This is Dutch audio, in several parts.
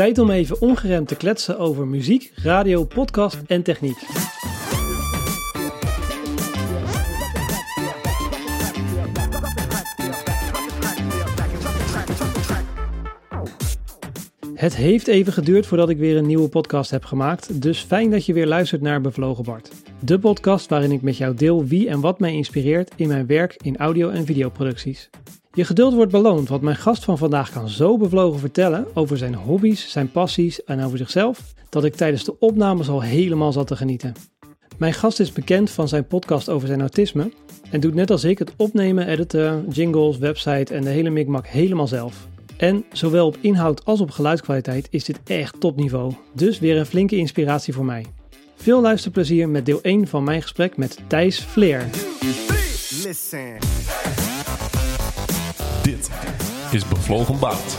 Tijd om even ongeremd te kletsen over muziek, radio, podcast en techniek. Het heeft even geduurd voordat ik weer een nieuwe podcast heb gemaakt, dus fijn dat je weer luistert naar Bevlogen Bart. De podcast waarin ik met jou deel wie en wat mij inspireert in mijn werk in audio- en videoproducties. Je geduld wordt beloond, want mijn gast van vandaag kan zo bevlogen vertellen over zijn hobby's, zijn passies en over zichzelf, dat ik tijdens de opnames al helemaal zat te genieten. Mijn gast is bekend van zijn podcast over zijn autisme en doet net als ik het opnemen, editen, jingles, website en de hele mikmak helemaal zelf. En zowel op inhoud als op geluidskwaliteit is dit echt topniveau, dus weer een flinke inspiratie voor mij. Veel luisterplezier met deel 1 van mijn gesprek met Thijs. Listen. Dit is Bevlogen Baard.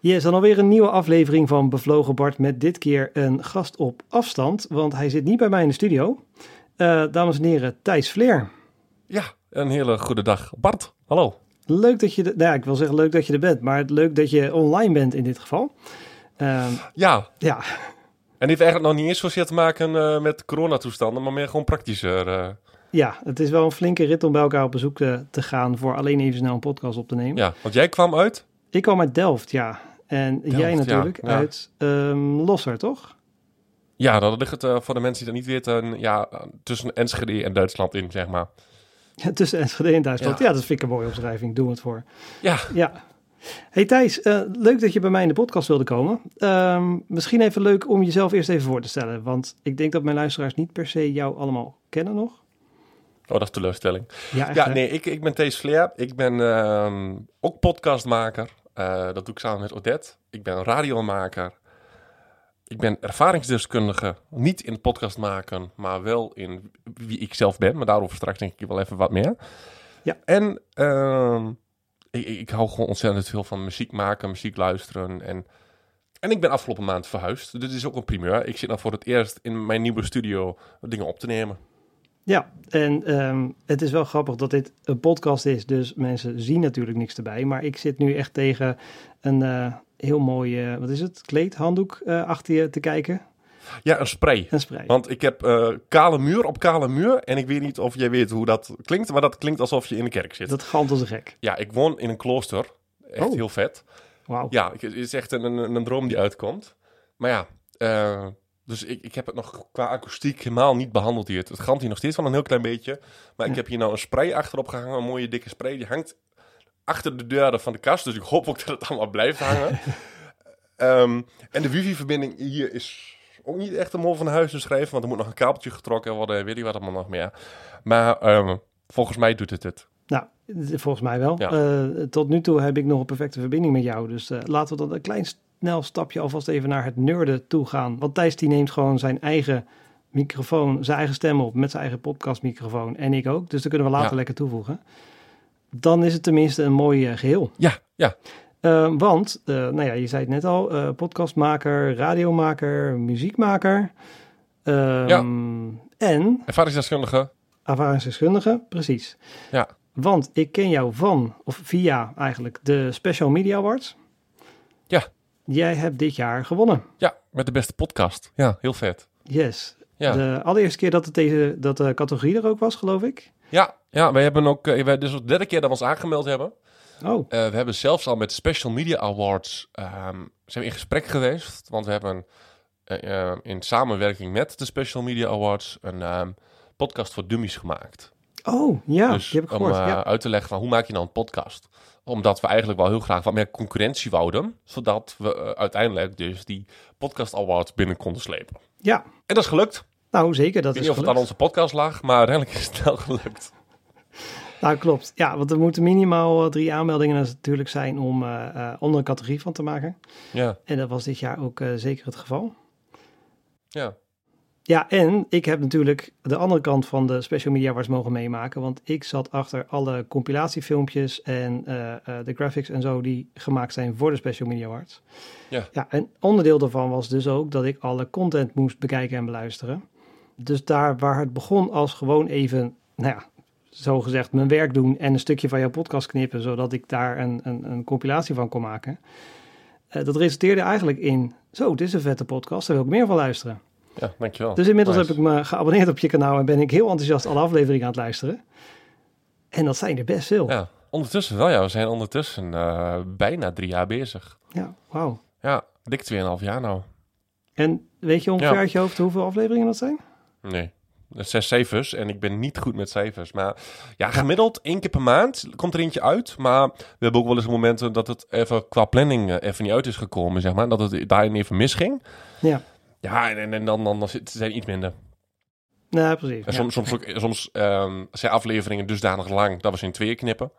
Yes, dan alweer een nieuwe aflevering van Bevlogen Bart met dit keer een gast op afstand, want hij zit niet bij mij in de studio. Eh, dames en heren, Thijs Vleer. Ja, een hele goede dag. Bart, hallo. Leuk dat je, de, nou ja, ik wil zeggen leuk dat je er bent, maar leuk dat je online bent in dit geval. Ehm, Ja, ja, en dit heeft eigenlijk nog niet eens zozeer te maken eh, met coronatoestanden, maar meer gewoon praktischer. eh. ja, het is wel een flinke rit om bij elkaar op bezoek te, te gaan voor alleen even snel een podcast op te nemen. ja, want jij kwam uit? Ik kwam uit Delft, ja. En Delft, jij natuurlijk ja. uit ehm, Losser, toch? Ja, dat ligt het eh, voor de mensen die dat niet weten, ja, tussen Enschede en Duitsland in, zeg maar. Ja, tussen Enschede en Duitsland. Ja. Dat vind ik een mooie omschrijving. Doe het voor. Ja, Ja. Hey Thijs, eh, leuk dat je bij mij in de podcast wilde komen. Ehm, misschien even leuk om jezelf eerst even voor te stellen. Want ik denk dat mijn luisteraars niet per se jou allemaal kennen nog. oh, dat is teleurstelling. Ja, echt, Ja, nee, ik, ik ben Thees Vleer. Ik ben ehm, ook podcastmaker. Eh, dat doe ik samen met Odette. Ik ben radiomaker. Ik ben ervaringsdeskundige. Niet in podcast maken, maar wel in wie ik zelf ben. Maar daarover straks denk ik wel even wat meer. Ja. En ehm, ik, hou gewoon ontzettend veel van muziek maken, muziek luisteren. En, en ik ben afgelopen maand verhuisd. Dit is ook een primeur. Ik zit nou voor het eerst in mijn nieuwe studio dingen op te nemen. Ja, en ehm, het is wel grappig dat dit een podcast is. Dus mensen zien natuurlijk niks erbij. Maar ik zit nu echt tegen een eh, heel mooi, eh, wat is het, kleedhanddoek eh, achter je te kijken. Ja, een spray. Een spray. Want ik heb eh, kale muur op kale muur. En ik weet niet of jij weet hoe dat klinkt. Maar dat klinkt alsof je in de kerk zit. Dat galmt als een gek. Ja, ik woon in een klooster. Echt Oh. heel vet. Wauw. Ja, het is echt een, een, een droom die uitkomt. Maar ja, eh, dus ik, ik heb het nog qua akoestiek helemaal niet behandeld hier. Het galmt hier nog steeds wel een heel klein beetje. Maar ik heb hier nou een spray achterop gehangen. Een mooie dikke spray. Die hangt achter de deuren van de kast. Dus ik hoop ook dat het allemaal blijft hangen. Ehm, en de wifi-verbinding hier is ook niet echt om over van huis te schrijven. Want er moet nog een kabeltje getrokken worden. Weet ik wat allemaal nog meer. Maar ehm, volgens mij doet het het. Nou, volgens mij wel. Ja. Eh, tot nu toe heb ik nog een perfecte verbinding met jou. Dus eh, laten we dan een klein snel stapje alvast even naar het nerden toe gaan. Want Thijs die neemt gewoon zijn eigen microfoon, zijn eigen stem op met zijn eigen podcastmicrofoon. En ik ook. Dus dat kunnen we later Ja. lekker toevoegen. Dan is het tenminste een mooi eh, geheel. Ja, ja. Eh, want, eh, nou ja, je zei het net al, eh, podcastmaker, radiomaker, muziekmaker. Ehm, Ja. En Ervaringsdeskundige. ervaringsdeskundige, precies. Ja. Want ik ken jou van, of via eigenlijk, de Special Media Awards. Ja. Jij hebt dit jaar gewonnen. Ja, met de beste podcast. Ja, heel vet. Yes. Ja. De allereerste keer dat, het deze, dat de categorie er ook was, geloof ik. Ja, ja wij hebben ook, eh, wij, dus de derde keer dat we ons aangemeld hebben. Oh, Eh, we hebben zelfs al met Special Media Awards ehm, zijn we in gesprek geweest. Want we hebben eh, eh, in samenwerking met de Special Media Awards een ehm, podcast voor dummies gemaakt. oh ja, dus die heb ik om gehoord. eh, ja. uit te leggen van hoe maak je nou een podcast. Omdat we eigenlijk wel heel graag wat meer concurrentie wouden. Zodat we eh, uiteindelijk dus die podcast awards binnen konden slepen. ja, En dat is gelukt. nou zeker, dat Ik weet niet of het aan onze podcast lag, maar uiteindelijk is het wel gelukt. Nou, klopt. Ja, want er moeten minimaal eh, drie aanmeldingen natuurlijk zijn om, eh, eh, om er een categorie van te maken. Ja, En dat was dit jaar ook zeker het geval. ja. Ja, en ik heb natuurlijk de andere kant van de Special Media Awards mogen meemaken. Want ik zat achter alle compilatiefilmpjes en de graphics en zo die gemaakt zijn voor de Special Media Awards. Ja. ja, en onderdeel daarvan was dus ook dat ik alle content moest bekijken en beluisteren. Dus daar waar het begon als gewoon even, nou ja, zogezegd mijn werk doen en een stukje van jouw podcast knippen, zodat ik daar een, een, een compilatie van kon maken. Eh, dat resulteerde eigenlijk in, zo, dit is een vette podcast, daar wil ik meer van luisteren. Ja, dankjewel. Dus inmiddels Nice. heb ik me geabonneerd op je kanaal en ben ik heel enthousiast alle afleveringen aan het luisteren. En dat zijn er best veel. Ja, Ja, ondertussen wel ja. We zijn ondertussen eh, bijna drie jaar bezig. wauw. Ja, dik 2,5 jaar nou. En weet je ongeveer Ja. uit je hoofd hoeveel afleveringen dat zijn? Nee. Zijn cijfers en ik ben niet goed met cijfers. Maar ja, gemiddeld één keer per maand komt er eentje uit. Maar we hebben ook wel eens momenten dat het even qua planning eh, even niet uit is gekomen, zeg maar. Dat het daarin even misging. Ja. Ja, en, en, dan, dan, zijn iets minder. Nou, precies. En ja. soms, soms ehm, zijn afleveringen dusdanig lang dat we ze in tweeën knippen.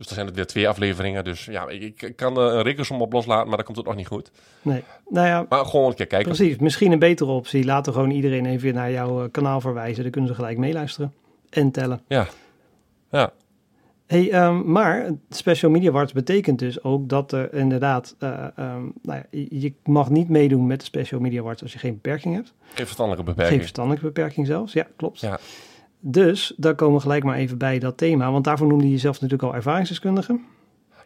Dus dan zijn het weer twee afleveringen. Dus ja, ik, kan er een rekensom op loslaten, maar dan komt het nog niet goed. Nee. Nou ja, Maar gewoon een keer kijken. precies. Misschien een betere optie. Laten we gewoon iedereen even naar jouw eh, kanaal verwijzen. Dan kunnen ze gelijk meeluisteren en tellen. Ja. Ja. Hey, ehm, maar Special Media Awards betekent dus ook dat er inderdaad, eh, ehm, nou ja, je mag niet meedoen met de Special Media Awards als je geen beperking hebt. Geen verstandelijke Geen beperking. verstandelijke beperking zelfs, ja, klopt. Ja. Dus daar komen we gelijk maar even bij dat thema, want daarvoor noemde je jezelf natuurlijk al ervaringsdeskundige.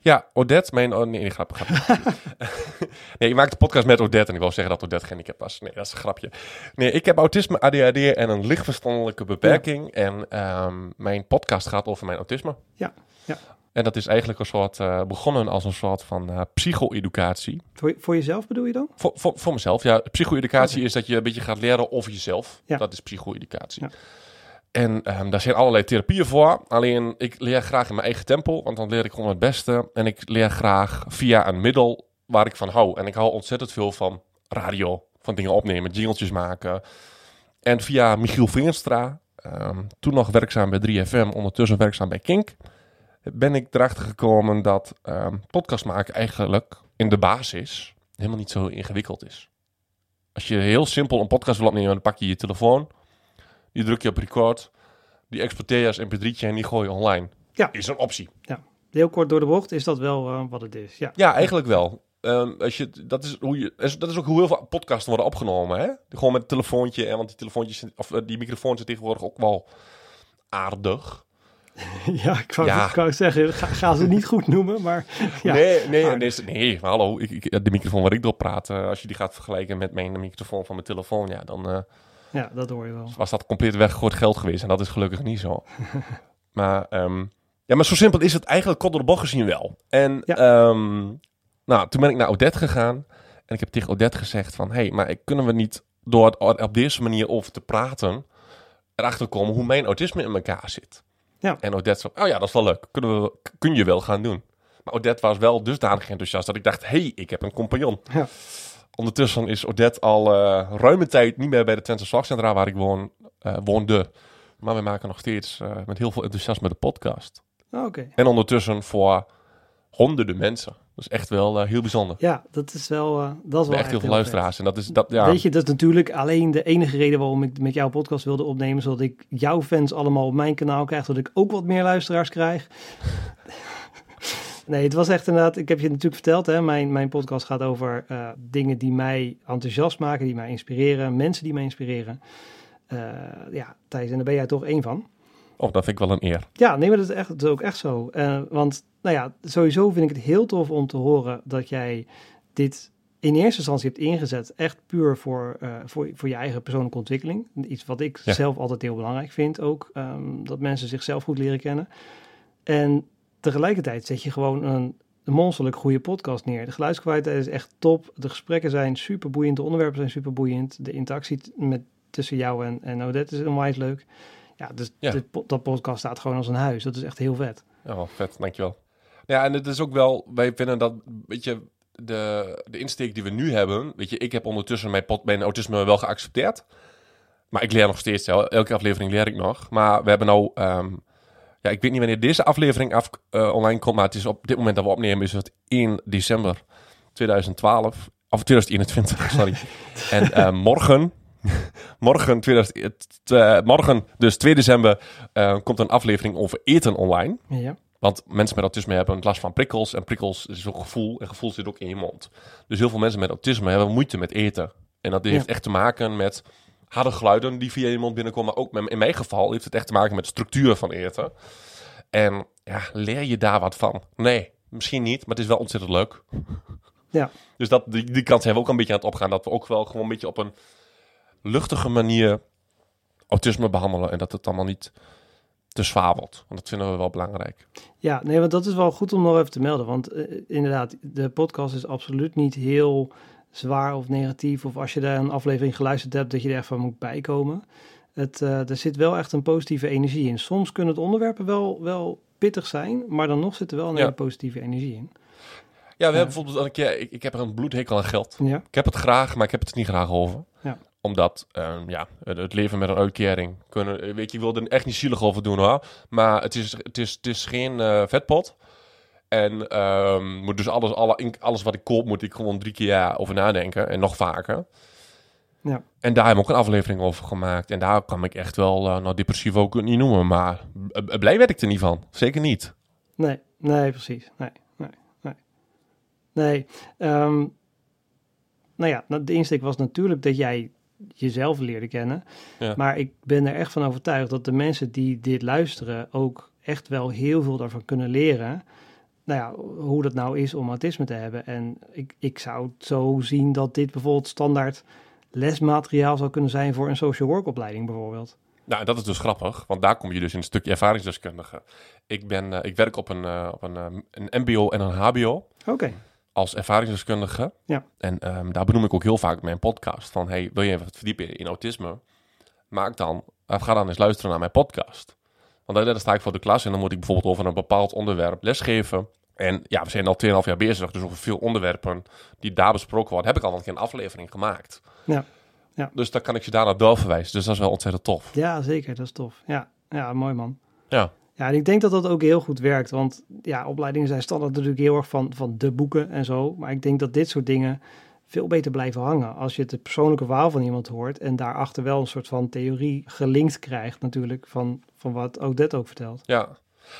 Ja, Odette, mijn... Oh, nee, nee, grap, grap. nee, ik maak de podcast met Odette en ik wil zeggen dat Odette gehandicapt was. Nee, dat is een grapje. Nee, ik heb autisme, ADHD en een lichtverstandelijke beperking. En ehm, mijn podcast gaat over mijn autisme. Ja, ja. En dat is eigenlijk een soort... eh, begonnen als een soort van eh psycho-educatie. Voor, voor jezelf bedoel je dan? Voor, voor, voor mezelf, ja. Psycho-educatie is dat je een beetje gaat leren over jezelf. Ja. Dat is psycho-educatie. Ja. En ehm, daar zijn allerlei therapieën voor. Alleen, ik leer graag in mijn eigen tempo, want dan leer ik gewoon het beste. En ik leer graag via een middel waar ik van hou. En ik hou ontzettend veel van radio, van dingen opnemen, jingeltjes maken. En via Michiel Veenstra, ehm, toen nog werkzaam bij 3FM, ondertussen werkzaam bij Kink, ben ik erachter gekomen dat ehm, podcast maken eigenlijk in de basis helemaal niet zo ingewikkeld is. Als je heel simpel een podcast wil opnemen, dan pak je je telefoon, die druk je op record, die exporteer je als mp3'tje en die gooi je online. Ja. Is een optie. Heel kort door de bocht is dat wel eh, wat het is. Ja, Ja, eigenlijk wel. Ehm, als je, dat, is hoe je, dat is ook hoe heel veel podcasts worden opgenomen. Hè? Gewoon met een telefoontje. En want die, telefoontjes, of, eh, die microfoons zijn tegenwoordig ook wel aardig. ja ik wou, Ja. ik zeggen, ga, ga ze niet goed noemen, maar ja. Nee, nee, aardig. nee, maar hallo. Ik, ik, de microfoon waar ik door praat, eh, als je die gaat vergelijken met mijn microfoon van mijn telefoon, ja, dan ja, dat hoor je wel. was dat compleet weggegooid geld geweest. En dat is gelukkig niet zo. maar, ehm, ja, maar zo simpel is het eigenlijk kort door de bocht gezien wel. En Ja. ehm, nou, toen ben ik naar Odette gegaan. En ik heb tegen Odette gezegd van... Hé, hey, maar kunnen we niet door het op deze manier over te praten... erachter komen hoe mijn autisme in elkaar zit? Ja. En Odette zei, oh ja, dat is wel leuk. Kunnen we, kun je wel gaan doen. Maar Odette was wel dusdanig enthousiast dat ik dacht... Hé, hey, ik heb een compagnon. Ja. Ondertussen is Odette al eh, ruime tijd niet meer bij de Twente Zorgcentra waar ik woon, eh, woonde. Maar we maken nog steeds eh, met heel veel enthousiasme de podcast. Oh, Oké. En ondertussen voor honderden mensen. Dat is echt wel heel bijzonder. Ja, dat is wel, dat is wel echt heel veel luisteraars. En dat is dat, ja. Weet je, dat is natuurlijk alleen de enige reden waarom ik met jouw podcast wilde opnemen, zodat ik jouw fans allemaal op mijn kanaal krijg, zodat ik ook wat meer luisteraars krijg. Nee, het was echt inderdaad, ik heb je natuurlijk verteld, hè, mijn, mijn podcast gaat over eh, dingen die mij enthousiast maken, die mij inspireren, mensen die mij inspireren. Eh, ja, Thijs, en daar ben jij toch één van. Oh, dat vind ik wel een eer. Ja, nee, maar dat is, echt, dat is ook echt zo. Eh, want, nou ja, sowieso vind ik het heel tof om te horen dat jij dit in eerste instantie hebt ingezet, echt puur voor, voor, voor je eigen persoonlijke ontwikkeling. Iets wat ik Ja. zelf altijd heel belangrijk vind ook, ehm, dat mensen zichzelf goed leren kennen. En tegelijkertijd zet je gewoon een, monsterlijk goede podcast neer. De geluidskwaliteit is echt top, de gesprekken zijn super boeiend, de onderwerpen zijn super boeiend, de interactie met, tussen jou en, en Odette is onwijs leuk. Ja, dus Ja. dit dat podcast staat gewoon als een huis. Dat is echt heel vet. Ja, wel vet, dankjewel. Ja, en het is ook wel, wij vinden dat, weet je, de, de insteek die we nu hebben, weet je, ik heb ondertussen mijn, pot, mijn autisme wel geaccepteerd. Maar ik leer nog steeds, elke aflevering leer ik nog. Maar we hebben nou, ehm, ja, ik weet niet wanneer deze aflevering af, eh, online komt, maar het is op dit moment dat we opnemen, is het 1 december 2012, of 2021, sorry. en eh, morgen, morgen, 2000, eh, morgen, dus 2 december, komt een aflevering over eten online. Ja, Want mensen met autisme hebben last van prikkels. En prikkels is ook gevoel. En gevoel zit ook in je mond. Dus heel veel mensen met autisme hebben moeite met eten. En dat heeft echt te maken met harde geluiden die via je mond binnenkomen. Maar ook in mijn geval heeft het echt te maken met de structuur van eten. En ja, leer je daar wat van? Nee, misschien niet, maar het is wel ontzettend leuk. Ja. Dus dat, die, die kant zijn we ook een beetje aan het opgaan. Dat we ook wel gewoon een beetje op een luchtige manier autisme behandelen. En dat het allemaal niet te zwaar wordt. Want dat vinden we wel belangrijk. Ja, nee, want dat is wel goed om nog even te melden. Want eh, inderdaad, de podcast is absoluut niet heel zwaar of negatief. Of als je daar een aflevering geluisterd hebt, dat je er echt van moet bijkomen. Het, eh, er zit wel echt een positieve energie in. Soms kunnen het onderwerpen wel, wel pittig zijn, maar dan nog zit er wel een Ja. hele positieve energie in. Ja, we hebben bijvoorbeeld al een keer... Ik, ik heb er een bloedhekel aan geld. Ja, Ik heb het graag, maar ik heb het niet graag over. Ja. Omdat, ehm, ja, het, leven met een uitkering kunnen... Weet je, ik wil er echt niet zielig over doen hoor. Maar het is, het is, het is geen eh, vetpot. En ehm, moet dus alles, alle, alles wat ik koop, moet ik gewoon drie keer ja, over nadenken. En nog vaker. Ja. En daar hebben we ook een aflevering over gemaakt. En daar kan ik echt wel, eh, nou depressief ook niet noemen. Maar blij werd ik er niet van. Zeker niet. nee, nee, precies. Nee, nee, nee. Nee, ehm, nou ja, nou, de insteek was natuurlijk dat jij jezelf leerde kennen. Ja. Maar ik ben er echt van overtuigd dat de mensen die dit luisteren ook echt wel heel veel daarvan kunnen leren. Nou ja, hoe dat nou is om autisme te hebben. En ik, ik zou het zo zien dat dit bijvoorbeeld standaard lesmateriaal zou kunnen zijn voor een social work opleiding bijvoorbeeld. Nou, dat is dus grappig, want daar kom je dus in een stukje ervaringsdeskundige. Ik, ben, eh, ik werk op een, eh, op een, eh, een MBO en een HBO Oké, als ervaringsdeskundige. Ja. En ehm, daar benoem ik ook heel vaak mijn podcast. Van, hey, wil je even wat verdiepen in autisme? Maak dan, of ga dan eens luisteren naar mijn podcast. Want daar sta ik voor de klas en dan moet ik bijvoorbeeld over een bepaald onderwerp lesgeven. En ja, we zijn al 2,5 jaar bezig, dus over veel onderwerpen die daar besproken worden, heb ik al een keer een aflevering gemaakt. Ja. Ja. Dus dan kan ik je daarna doorverwijzen. Dus dat is wel ontzettend tof. ja zeker, dat is tof. Ja, ja mooi man. Ja. Ja, en ik denk dat dat ook heel goed werkt. Want ja, opleidingen zijn standaard natuurlijk heel erg van, van de boeken en zo. Maar ik denk dat dit soort dingen veel beter blijven hangen. Als je het persoonlijke verhaal van iemand hoort en daarachter wel een soort van theorie gelinkt krijgt natuurlijk van, van wat Odette ook vertelt. Ja.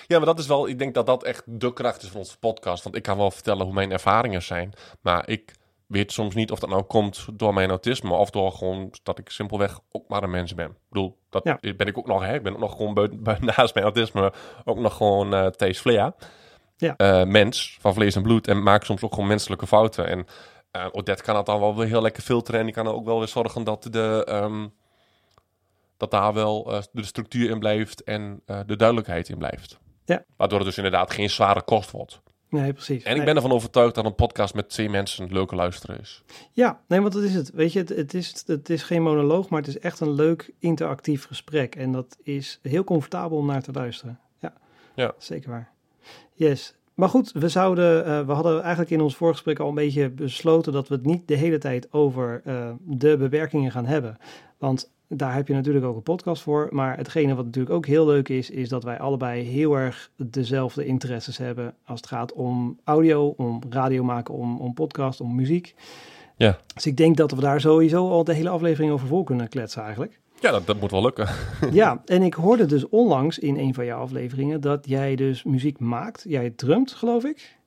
ja, maar dat is wel, ik denk dat dat echt de kracht is van onze podcast. Want ik kan wel vertellen hoe mijn ervaringen zijn. Maar ik weet soms niet of dat nou komt door mijn autisme of door gewoon dat ik simpelweg ook maar een mens ben. Ik bedoel, dat Ja. ben ik ook nog, hè. Ik ben ook nog gewoon naast mijn autisme ook nog gewoon eh Thees Flea. Ja. Eh, mens van vlees en bloed en maak soms ook gewoon menselijke fouten. En eh Odette kan het dan wel weer heel lekker filteren en die kan er ook wel weer zorgen dat de... ehm, dat daar wel eh, de structuur in blijft en eh, de duidelijkheid in blijft. Ja. Waardoor het dus inderdaad geen zware kost wordt. Nee, precies. En ik ben ervan overtuigd dat een podcast met twee mensen een leuke luisteren is. Ja, nee, want dat is het. Weet je, het, het, is, het is geen monoloog, maar het is echt een leuk interactief gesprek. En dat is heel comfortabel om naar te luisteren. Ja, Ja. zeker waar. Yes. Maar goed, we zouden, eh, we hadden eigenlijk in ons voorgesprek al een beetje besloten dat we het niet de hele tijd over eh, de beperkingen gaan hebben. Want daar heb je natuurlijk ook een podcast voor. Maar hetgene wat natuurlijk ook heel leuk is, is dat wij allebei heel erg dezelfde interesses hebben als het gaat om audio, om radio maken, om, om podcast, om muziek. Ja. Dus ik denk dat we daar sowieso al de hele aflevering over vol kunnen kletsen eigenlijk. Ja, dat, dat moet wel lukken. ja, en ik hoorde dus onlangs in een van jouw afleveringen dat jij dus muziek maakt. Jij drumt, geloof ik.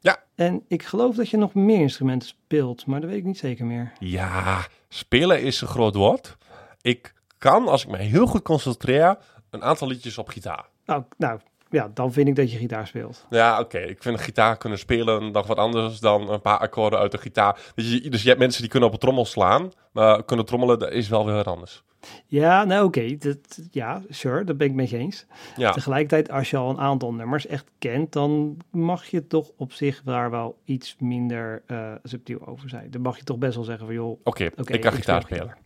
Ja. En ik geloof dat je nog meer instrumenten speelt, maar dat weet ik niet zeker meer. Ja, spelen is een groot woord. Ik kan, als ik me heel goed concentreer, een aantal liedjes op gitaar. Nou, nou ja, dan vind ik dat je gitaar speelt. Ja, oké. Ik vind gitaar kunnen spelen nog wat anders dan een paar akkoorden uit de gitaar. Dus je, dus je hebt mensen die kunnen op een trommel slaan, maar kunnen trommelen, dat is wel weer wat anders. Ja, nou oké, dat- ja, sure, dat ben ik met je eens. Ja, Tegelijkertijd, als je al een aantal nummers echt kent, dan mag je toch op zich daar wel iets minder eh, subtiel over zijn. Dan mag je toch best wel zeggen van joh, oké. ik kan ik gitaar spelen.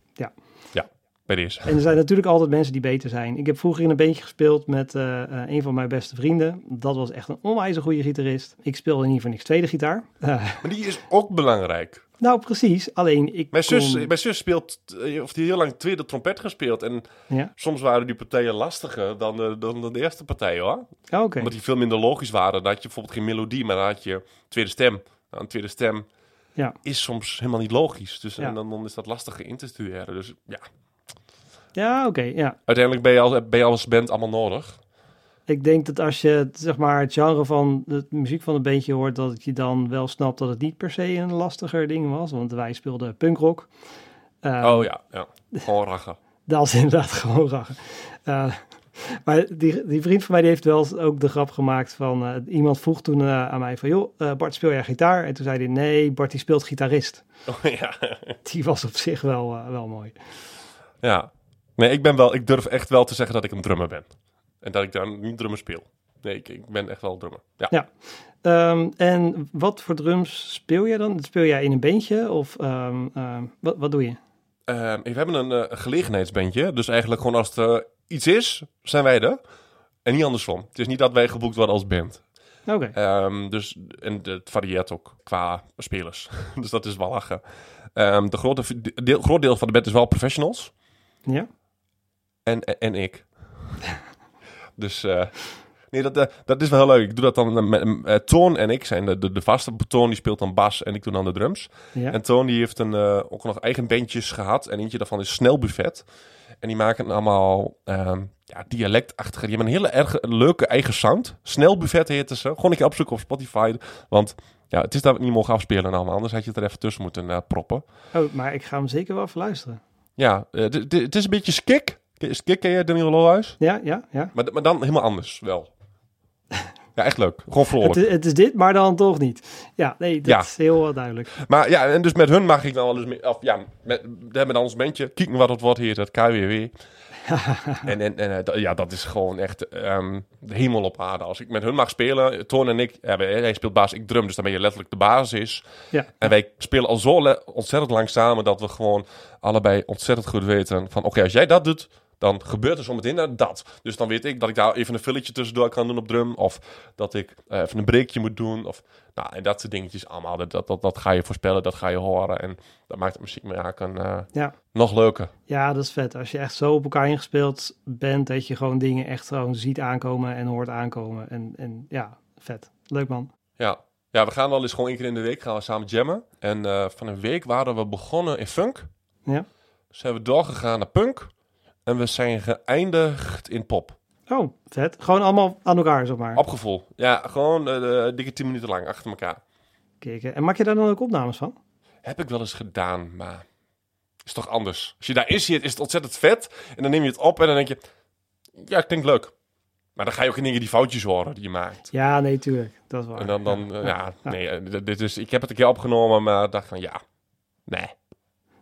Ja, bij. En er zijn natuurlijk altijd mensen die beter zijn. Ik heb vroeger in een bandje gespeeld met eh, eh, een van mijn beste vrienden. Dat was echt een onwijs goede gitarist. Ik speelde in ieder geval niks tweede gitaar. Eh, Maar die is ook belangrijk. nou, precies. Alleen ik Mijn zus, kon- mijn zus speelt, of die heel lang tweede trompet gespeeld. En Ja, soms waren die partijen lastiger dan de, dan de eerste partij hoor. Oké. Omdat die veel minder logisch waren. Dan had je bijvoorbeeld geen melodie, maar dan had je tweede stem. Nou, een tweede stem Ja. is soms helemaal niet logisch. Dus Ja. en dan, dan is dat lastiger in te studeren. Dus ja, Ja, oké, ja. uiteindelijk ben je, als, ben je als band allemaal nodig. Ik denk dat als je zeg maar het genre van de muziek van een bandje hoort, dat je dan wel snapt dat het niet per se een lastiger ding was. Want wij speelden punkrock. Eh, oh ja, ja. Gewoon rachen. Dat is inderdaad gewoon rachen. Eh, maar die, die vriend van mij die heeft wel ook de grap gemaakt van... eh, iemand vroeg toen eh, aan mij van... joh, Bart, speel jij gitaar? En toen zei hij, nee, Bart die speelt gitarist. Oh, ja. Die was op zich wel, wel mooi. ja. Nee, ik ben wel, ik durf echt wel te zeggen dat ik een drummer ben. En dat ik dan niet drummer speel. Nee, ik, ik ben echt wel drummer. Ja. Ja. Ehm, en wat voor drums speel jij dan? Speel jij in een beentje of ehm, ehm, wat, wat doe je? We hebben een eh, gelegenheidsbandje. Dus eigenlijk gewoon als er iets is, zijn wij er. En niet andersom. Het is niet dat wij geboekt worden als band. Oké, dus, en het varieert ook qua spelers. dus dat is wel lachen. De grote deel, groot deel van de band is wel professionals. ja? En, en, en ik. dus eh, nee, dat, eh, dat is wel heel leuk. Ik doe dat dan met Toon en ik zijn de, de, de vaste. Toon die speelt dan bas en ik doe dan de drums. Ja. En Toon die heeft een, eh, ook nog eigen bandjes gehad. En eentje daarvan is Snel Buffet. En die maken allemaal ehm, ja, dialectachtige. Die hebben een hele erg leuke eigen sound. Snel Buffet heette ze. Gewoon een keer opzoeken op Spotify. Want ja, het is dat we het niet mogen afspelen allemaal. Anders had je het er even tussen moeten proppen. Oh, maar ik ga hem zeker wel even luisteren. Ja, het is een beetje skik. Skik ken je, Daniel Lohuis? Ja, ja, ja. Maar, maar dan helemaal anders wel. Ja, echt leuk. Gewoon vrolijk. Het, is- het is dit, maar dan toch niet. Ja, nee, dat Ja. is heel duidelijk. Maar ja, en dus met hun mag ik dan wel eens mee, of ja, met, we hebben dan ons bandje, kijken wat het wordt hier, het KWW. en en, en eh, dat- ja, dat is gewoon echt ehm, de hemel op aarde. Als ik met hun mag spelen, Toon en ik, ja, wij- hij speelt baas, ik drum, dus dan ben je letterlijk de basis. Ja. En wij spelen al zo ontzettend lang samen dat we gewoon allebei ontzettend goed weten van, oké, als jij dat doet, dan gebeurt er zometeen dat. Dus dan weet ik dat ik daar even een filletje tussendoor kan doen op drum. Of dat ik eh, even een breekje moet doen. Of, nou, en dat soort dingetjes allemaal. Dat, dat, dat, dat ga je voorspellen, dat ga je horen. En dat maakt het muziek maken eh Ja. nog leuker. Ja, dat is vet. Als je echt zo op elkaar ingespeeld bent, dat je gewoon dingen echt gewoon ziet aankomen en hoort aankomen. En, en ja, vet. Leuk man. Ja. ja, we gaan wel eens gewoon één keer in de week gaan we samen jammen. En eh, van een week waren we begonnen in funk. Ja. Zijn we doorgegaan naar punk. En we zijn geëindigd in pop. Oh, vet. Gewoon allemaal aan elkaar, zeg maar. Opgevoel. Ja, gewoon eh, dikke tien minuten lang achter elkaar. Kijken. En maak je daar dan ook opnames van? Heb ik wel eens gedaan, maar is toch anders. Als je daarin zit, is het ontzettend vet. En dan neem je het op en dan denk je, ja, klinkt leuk. Maar dan ga je ook in dingen die foutjes horen die je maakt. Ja, nee, tuurlijk. Dat is waar. En dan, dan Ja, ja, nee, eh, dit is, ik heb het een keer opgenomen, maar dacht van, ja, nee.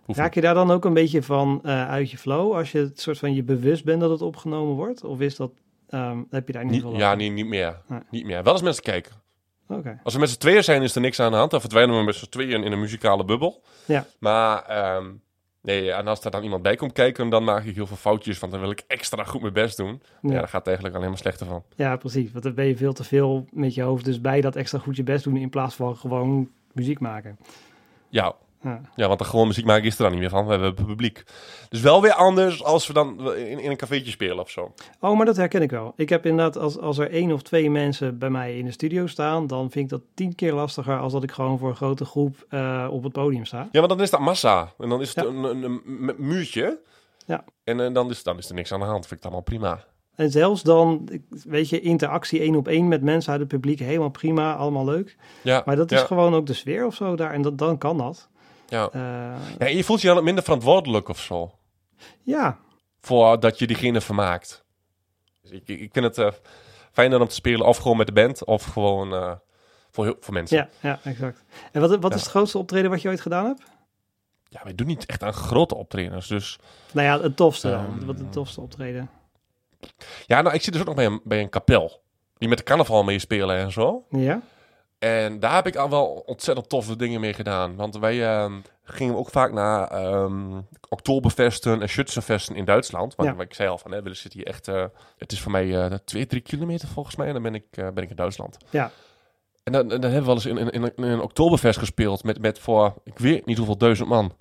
Raak je daar dan ook een beetje van eh, uit je flow als je het soort van je bewust bent dat het opgenomen wordt? Of is dat, ehm, heb je daar niet niet. veel Niet, ja, niet, niet meer. Nee. Niet meer. Wel eens mensen kijken. Oké. Als we met z'n tweeën zijn, is er niks aan de hand. Dan verdwijnen we met z'n tweeën in een muzikale bubbel. Ja. Maar ehm, nee, en als er dan iemand bij komt kijken, dan maak ik heel veel foutjes. Want dan wil ik extra goed mijn best doen. Ja, Ja. daar gaat het eigenlijk alleen maar slechter van. ja, precies. Want dan ben je veel te veel met je hoofd dus bij dat extra goed je best doen in plaats van gewoon muziek maken. Ja, Ja. want dan gewoon muziek maken is er dan niet meer van. We hebben publiek. Dus wel weer anders als we dan in, in een cafeetje spelen of zo. Oh, maar dat herken ik wel. Ik heb inderdaad, als, als er één of twee mensen bij mij in de studio staan, dan vind ik dat tien keer lastiger als dat ik gewoon voor een grote groep eh, op het podium sta. Ja, maar dan is dat massa. En dan is het Ja. een, een, een mu- muurtje. Ja. En eh, dan, is, dan is er niks aan de hand. Vind ik het allemaal prima. En zelfs dan, weet je, interactie één op één met mensen uit het publiek, helemaal prima, allemaal leuk. Ja, Maar dat is ja, gewoon ook de sfeer of zo daar. En dat, dan kan dat. Ja. Eh, ja, je voelt je dan minder verantwoordelijk of zo. ja, voor dat je diegene vermaakt. Dus ik, ik vind het eh, fijner om te spelen of gewoon met de band of gewoon eh, voor, heel- voor mensen. ja, ja, exact. En wat, wat Ja. is het grootste optreden wat je ooit gedaan hebt? Ja, wij doen niet echt aan grote optredens. Dus Nou ja, het tofste. Ehm. Wat het tofste optreden. ja, nou, ik zit dus ook nog bij een, bij een kapel. Die met de carnaval meespelen en zo. Ja? En daar heb ik al wel ontzettend toffe dingen mee gedaan. Want wij ehm, gingen ook vaak naar ehm Oktoberfesten en Schützenfesten in Duitsland. Want Ja. ik zei al van, hè, we zitten hier echt... eh, het is voor mij eh, twee, drie kilometer volgens mij. En dan ben ik, eh, ben ik in Duitsland. Ja. En dan, dan hebben we wel eens in, in, in, in een Oktoberfest gespeeld met, met voor, ik weet niet hoeveel duizend man.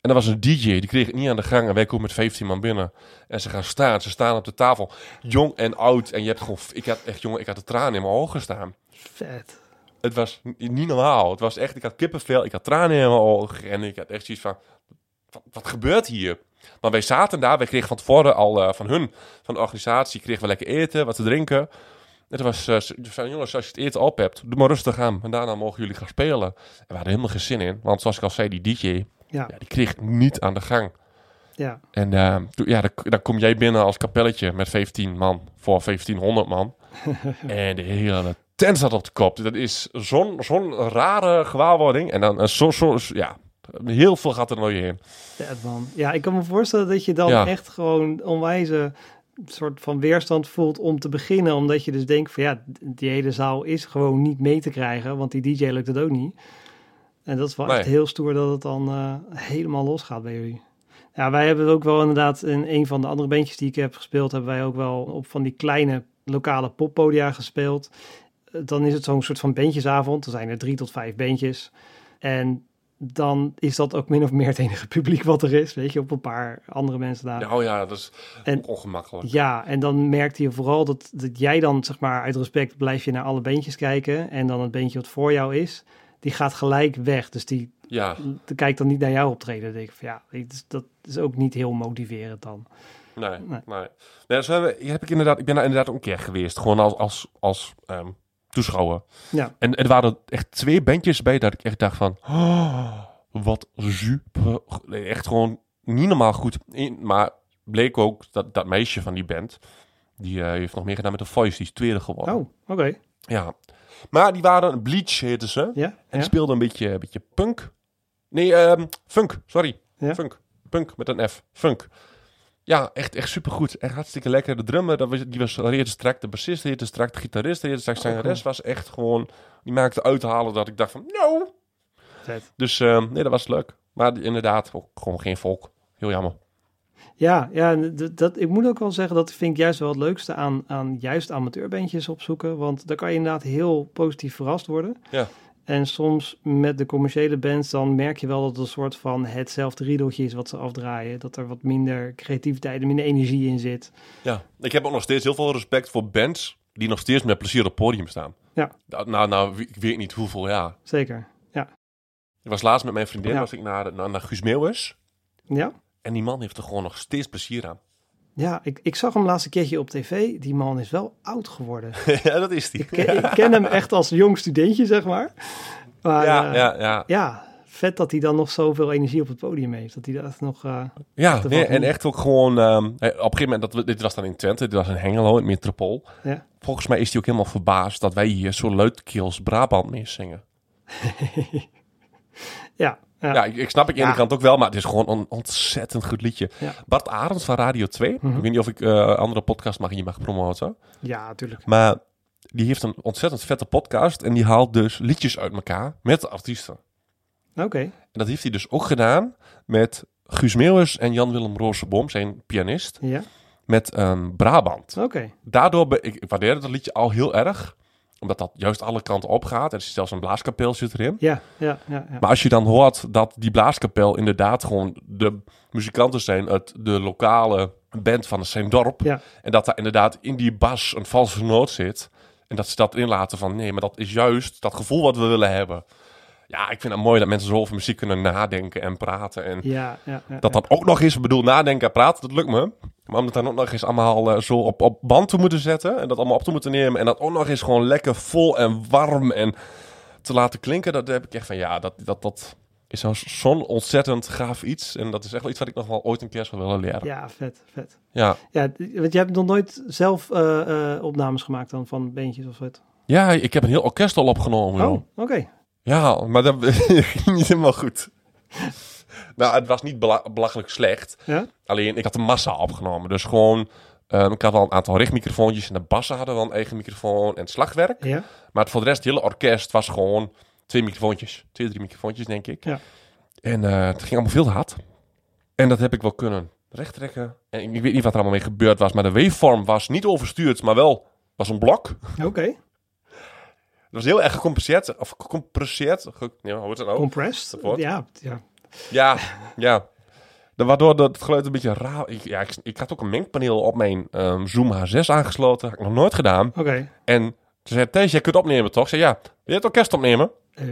En er was een DJ, die kreeg het niet aan de gang. En wij komen met 15 man binnen. En ze gaan staan, ze staan op de tafel. Jong en oud. En je hebt gewoon, ik had echt, jongen, ik had de tranen in mijn ogen staan. Vet. Het was niet normaal. Het was echt, ik had kippenvel, ik had tranen in mijn ogen. En ik had echt zoiets van, wat, wat gebeurt hier? Maar wij zaten daar, wij kregen van tevoren al eh, van hun, van de organisatie, kregen we lekker eten, wat te drinken. En het was, zeiden, jongens, als je het eten op hebt, doe maar rustig aan. En daarna mogen jullie gaan spelen. En we hadden helemaal geen zin in, want zoals ik al zei, die DJ, Ja, Ja, die kreeg niet aan de gang. ja. En eh, toen- ja, dan, dan kom jij binnen als kapelletje met 15 man voor 1500 man. en de hele tent op de kop. Dat is zo'n zo'n rare gewaarwording. En dan zo, zo, ja, heel veel gaat er nog in. Vet, man. Ja, ik kan me voorstellen dat je dan Ja. echt gewoon onwijze soort van weerstand voelt om te beginnen. Omdat je dus denkt van ja, die hele zaal is gewoon niet mee te krijgen. Want die DJ lukt het ook niet. En dat is wel Nee. echt heel stoer dat het dan eh, helemaal losgaat bij jullie. Ja, wij hebben ook wel inderdaad in een van de andere bandjes die ik heb gespeeld, hebben wij ook wel op van die kleine lokale poppodia gespeeld. Dan is het zo'n soort van bandjesavond. Er zijn er drie tot vijf bandjes. En dan is dat ook min of meer het enige publiek wat er is. Weet je, op een paar andere mensen daar. Ja, oh ja, dat is En- ongemakkelijk. Ja, en dan merkte je vooral dat, dat jij dan, zeg maar, uit respect blijf je naar alle beentjes kijken. En dan het beentje wat voor jou is, die gaat gelijk weg. Dus die, Ja, kijkt dan niet naar jou optreden. Dan denk ik van ja, is- dat is ook niet heel motiverend dan. nee, Nee. nee. nee. zo hebben, heb ik, inderdaad, ik ben daar inderdaad een keer geweest. Gewoon als, als, als ehm, toeschouwer. Ja, En er waren echt twee bandjes bij dat ik echt dacht van... "Oh, wat super. Echt gewoon niet normaal goed. In, maar bleek ook dat dat meisje van die band... Die eh, heeft nog meer gedaan met de Voice. Die is tweede geworden. oh, oké. Ja. Maar die waren... Bleach heette ze. Ja, En ja. speelde een beetje, een beetje punk. Nee, ehm, funk. Sorry. Ja. Funk. Punk met een F. Funk. Ja, echt, echt supergoed. Echt hartstikke lekker. De drummer, dat was, die was reeds strak. De bassist reeds strak. De gitarist reeds strak. Zijn Oh, rest was echt gewoon... Die maakte uithalen dat ik dacht van... No! vet. Dus ehm, nee, dat was leuk. Maar die- inderdaad, ook gewoon geen volk. Heel jammer. Ja, ja dat, ik moet ook wel zeggen, dat vind ik juist wel het leukste aan, aan juist amateurbandjes opzoeken. Want daar kan je inderdaad heel positief verrast worden. Ja. En soms met de commerciële bands, dan merk je wel dat het een soort van hetzelfde riedeltje is wat ze afdraaien. Dat er wat minder creativiteit en minder energie in zit. Ja. Ik heb ook nog steeds heel veel respect voor bands... die nog steeds met plezier op het podium staan. Ja. Nou, nou, ik weet niet hoeveel, ja. Zeker. Ja. Ik was laatst met mijn vriendin, Ja. was ik naar, naar, naar Guus Meeuwis. Ja. En die man heeft er gewoon nog steeds plezier aan. Ja, ik, ik zag hem laatste keertje op tv. Die man is wel oud geworden. ja, dat is die. ik, ken, ik ken hem echt als jong studentje, zeg maar. Maar ja, eh, ja, ja. ja, vet dat hij dan nog zoveel energie op het podium heeft. Dat hij dat nog... eh, Ja, nee, en echt ook gewoon... ehm, op een gegeven moment, dat, we- dit was dan in Twente, dit was in Hengelo, in het metropool. ja. Volgens mij is hij ook helemaal verbaasd dat wij hier zo luidkeels Brabant mee zingen. Ja, ja. Ja, ik, ik snap ik aan de ene kant ook wel, maar het is gewoon een ontzettend goed liedje. Bart Arends van Radio 2, Mhm. ik weet niet of ik eh andere podcast mag hier mag promoten, ja, natuurlijk. maar die heeft een ontzettend vette podcast en die haalt dus liedjes uit elkaar met artiesten. Oké, En dat heeft hij dus ook gedaan met Guus Meeuwis en Jan-Willem Rozenboom, zijn pianist, ja, met een Brabant. oké. Daardoor, be- ik, ik waardeer dat liedje al heel erg, omdat dat juist alle kanten op gaat. Er is zelfs een blaaskapel zit erin. Ja, ja, ja, ja. Maar als je dan hoort dat die blaaskapel inderdaad gewoon de muzikanten zijn uit de lokale band van zijn dorp. Ja. En dat daar inderdaad in die bas een valse noot zit. En dat ze dat inlaten van nee, maar dat is juist dat gevoel wat we willen hebben. Ja, ik vind het mooi dat mensen zo over muziek kunnen nadenken en praten. En Ja, ja, ja, dat dan ook nog eens, ik bedoel, nadenken en praten, dat lukt me. Maar om dat dan ook nog eens allemaal eh, zo op, op band te moeten zetten. En dat allemaal op te moeten nemen. En dat ook nog eens gewoon lekker vol en warm en te laten klinken. Dat heb ik echt van, ja, dat, dat, dat is zo- zo'n ontzettend gaaf iets. En dat is echt wel iets wat ik nog wel ooit een keer zou willen leren. Ja, Ja, vet, vet. ja. Ja, want je hebt nog nooit zelf eh, eh, opnames gemaakt dan van beentjes of wat? ik heb een heel orkest al opgenomen. Oh, oké. Ja, maar dat ging niet helemaal goed. Nou, het was niet bela- belachelijk slecht. Ja? Alleen, ik had de massa opgenomen. Dus gewoon, ehm, ik had wel een aantal richtmicrofoontjes. En de bassen hadden wel een eigen microfoon en slagwerk. Ja, Maar voor de rest, het hele orkest was gewoon twee microfoontjes. Twee, drie microfoontjes, denk ik. Ja. En eh, het ging allemaal veel te hard. En dat heb ik wel kunnen rechttrekken. En ik weet niet wat er allemaal mee gebeurd was. Maar de waveform was niet overstuurd, maar wel was een blok. oké. Het was heel erg gecompresseerd. Of gecompresseerd. Ge, ja, hoe nou? Compressed. Ja, ja. Ja, ja. Waardoor dat het geluid een beetje raar... Ik, ja, ik, ik had ook een mengpaneel op mijn ehm, Zoom H6 aangesloten. Had ik nog nooit gedaan. Oké. En toen zei Thijs, jij kunt opnemen toch? Ik zei, ja. Wil je het orkest opnemen? Eh,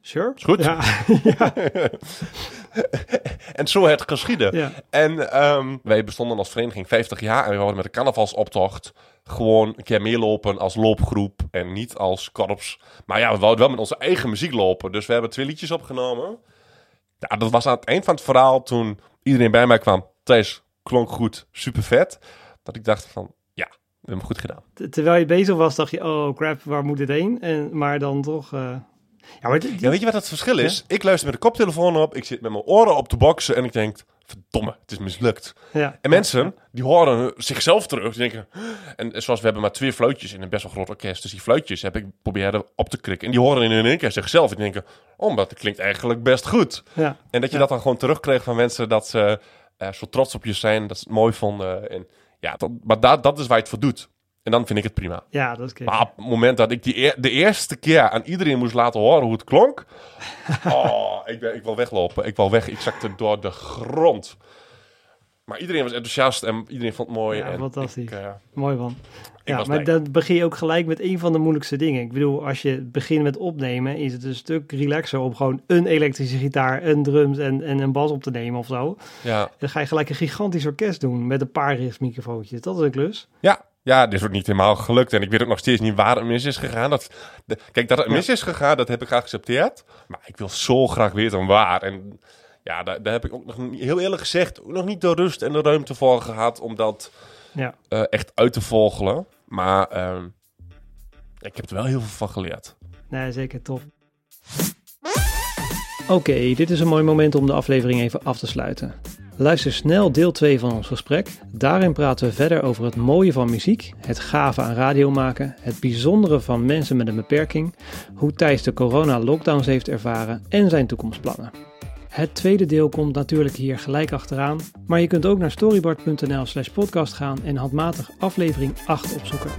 sure. Is goed. Ja, En zo het geschieden. ja. En ehm, wij bestonden als vereniging 50 jaar. En we hadden met de carnavalsoptocht gewoon een keer meelopen als loopgroep. En niet als korps. Maar ja, we wouden wel met onze eigen muziek lopen. Dus we hebben twee liedjes opgenomen. Ja, dat was aan het eind van het verhaal toen iedereen bij mij kwam. Thijs, klonk goed, super vet. Dat ik dacht van, ja, we hebben hem goed gedaan. Terwijl je bezig was, dacht je, oh crap, waar moet dit heen? En, maar dan toch... eh, Ja, maar dit- Ja, weet je wat het verschil is? Ik luister met de koptelefoon op, ik zit met mijn oren op te boksen en ik denk, verdomme, het is mislukt. ja. En mensen, die horen zichzelf terug. Die denken, en zoals we hebben maar twee fluitjes in een best wel groot orkest. Dus die fluitjes heb ik proberen op te krikken. En die horen in één keer zichzelf. En die denken, oh, dat klinkt eigenlijk best goed. Ja. En dat je dat dan gewoon terugkreeg van mensen dat ze eh, zo trots op je zijn, dat ze het mooi vonden. En ja, dat, maar dat, dat is waar je het voor doet. En dan vind ik het prima. ja, dat is oké. Maar op het moment dat ik die eer- de eerste keer aan iedereen moest laten horen hoe het klonk. oh, ik, ben, ik wil weglopen. Ik wil weg. Ik zakte door de grond. Maar iedereen was enthousiast en iedereen vond het mooi. Ja, en fantastisch. Ik, eh, Mooi man. Ja, maar blij. dan begin je ook gelijk met een van de moeilijkste dingen. Ik bedoel, als je begint met opnemen, is het een stuk relaxer om gewoon een elektrische gitaar, een drums en, en een bas op te nemen of zo. ja. Dan ga je gelijk een gigantisch orkest doen met een paar richtmicrofoontjes. Dat is een klus. Ja. Ja, dit ook niet helemaal gelukt. En ik weet ook nog steeds niet waar het mis is gegaan. Dat, de- kijk, dat het mis is gegaan, dat heb ik geaccepteerd. Maar ik wil zo graag weten waar. En ja, daar, daar heb ik ook nog heel eerlijk gezegd, nog niet de rust en de ruimte voor gehad om dat Ja. eh, echt uit te vogelen. Maar ehm, ik heb er wel heel veel van geleerd. Nee, zeker top. Oké, dit is een mooi moment om de aflevering even af te sluiten. Luister snel deel 2 van ons gesprek. Daarin praten we verder over het mooie van muziek, het gave aan radio maken, het bijzondere van mensen met een beperking, hoe Thijs de corona-lockdowns heeft ervaren en zijn toekomstplannen. Het tweede deel komt natuurlijk hier gelijk achteraan, maar je kunt ook naar storyboard.nl slash podcast gaan en handmatig aflevering 8 opzoeken.